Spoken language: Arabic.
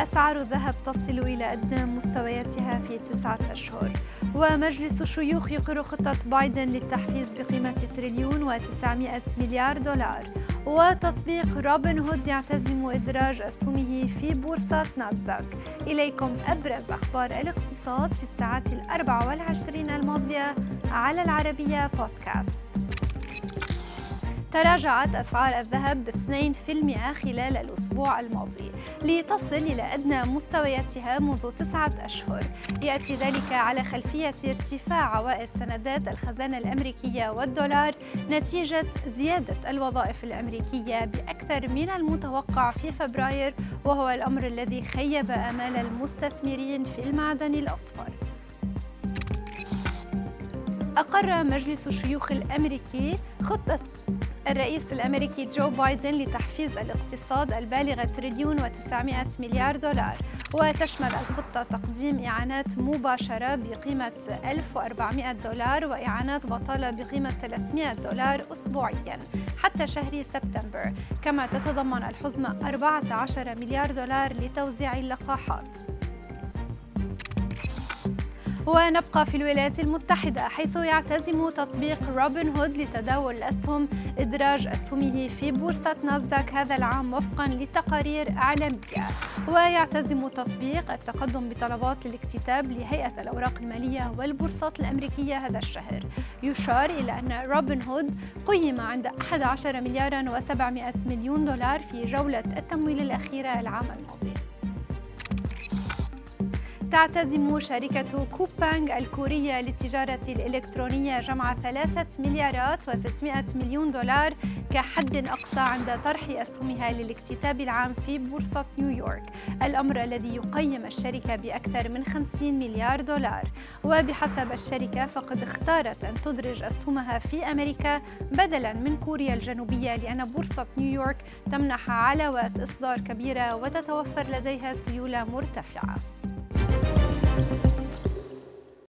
أسعار الذهب تصل إلى أدنى مستوياتها في تسعة أشهر. ومجلس الشيوخ يقر خطة بايدن للتحفيز بقيمة تريليون وتسعمائة مليار دولار. وتطبيق روبن هود يعتزم إدراج أسهمه في بورصة ناسداك. إليكم أبرز أخبار الاقتصاد في الساعات الأربع والعشرين الماضية على العربية بودكاست. تراجعت أسعار الذهب في المئة خلال الأسبوع الماضي لتصل إلى أدنى مستوياتها منذ تسعة أشهر. يأتي ذلك على خلفية ارتفاع عوائد سندات الخزانة الأمريكية والدولار نتيجة زيادة الوظائف الأمريكية بأكثر من المتوقع في فبراير وهو الأمر الذي خيب آمال المستثمرين في المعدن الأصفر. أقر مجلس الشيوخ الأمريكي خطة الرئيس الأمريكي جو بايدن لتحفيز الاقتصاد البالغة تريليون وتسعمائة مليار دولار. وتشمل الخطة تقديم إعانات مباشرة بقيمة 1400 دولار وإعانات بطالة بقيمة 300 دولار أسبوعيا حتى شهر سبتمبر. كما تتضمن الحزمة 14 مليار دولار لتوزيع اللقاحات. ونبقى في الولايات المتحدة حيث يعتزم تطبيق روبن هود لتداول الأسهم إدراج أسهمه في بورصة ناسداك هذا العام وفقا لتقارير إعلامية. ويعتزم تطبيق التقدم بطلبات للاكتتاب لهيئة الأوراق المالية والبورصات الأمريكية هذا الشهر. يشار إلى أن روبن هود قيم عند 11 مليارا و700 مليون دولار في جولة التمويل الأخيرة العام الماضي. تعتزم شركة كوبانج الكورية للتجارة الإلكترونية جمع ثلاثة مليارات و600 مليون دولار كحد أقصى عند طرح أسهمها للاكتتاب العام في بورصة نيويورك الأمر الذي يقيم الشركة بأكثر من 50 مليار دولار. وبحسب الشركة فقد اختارت أن تدرج أسهمها في أمريكا بدلا من كوريا الجنوبية لأن بورصة نيويورك تمنح علاوات إصدار كبيرة وتتوفر لديها سيولة مرتفعة.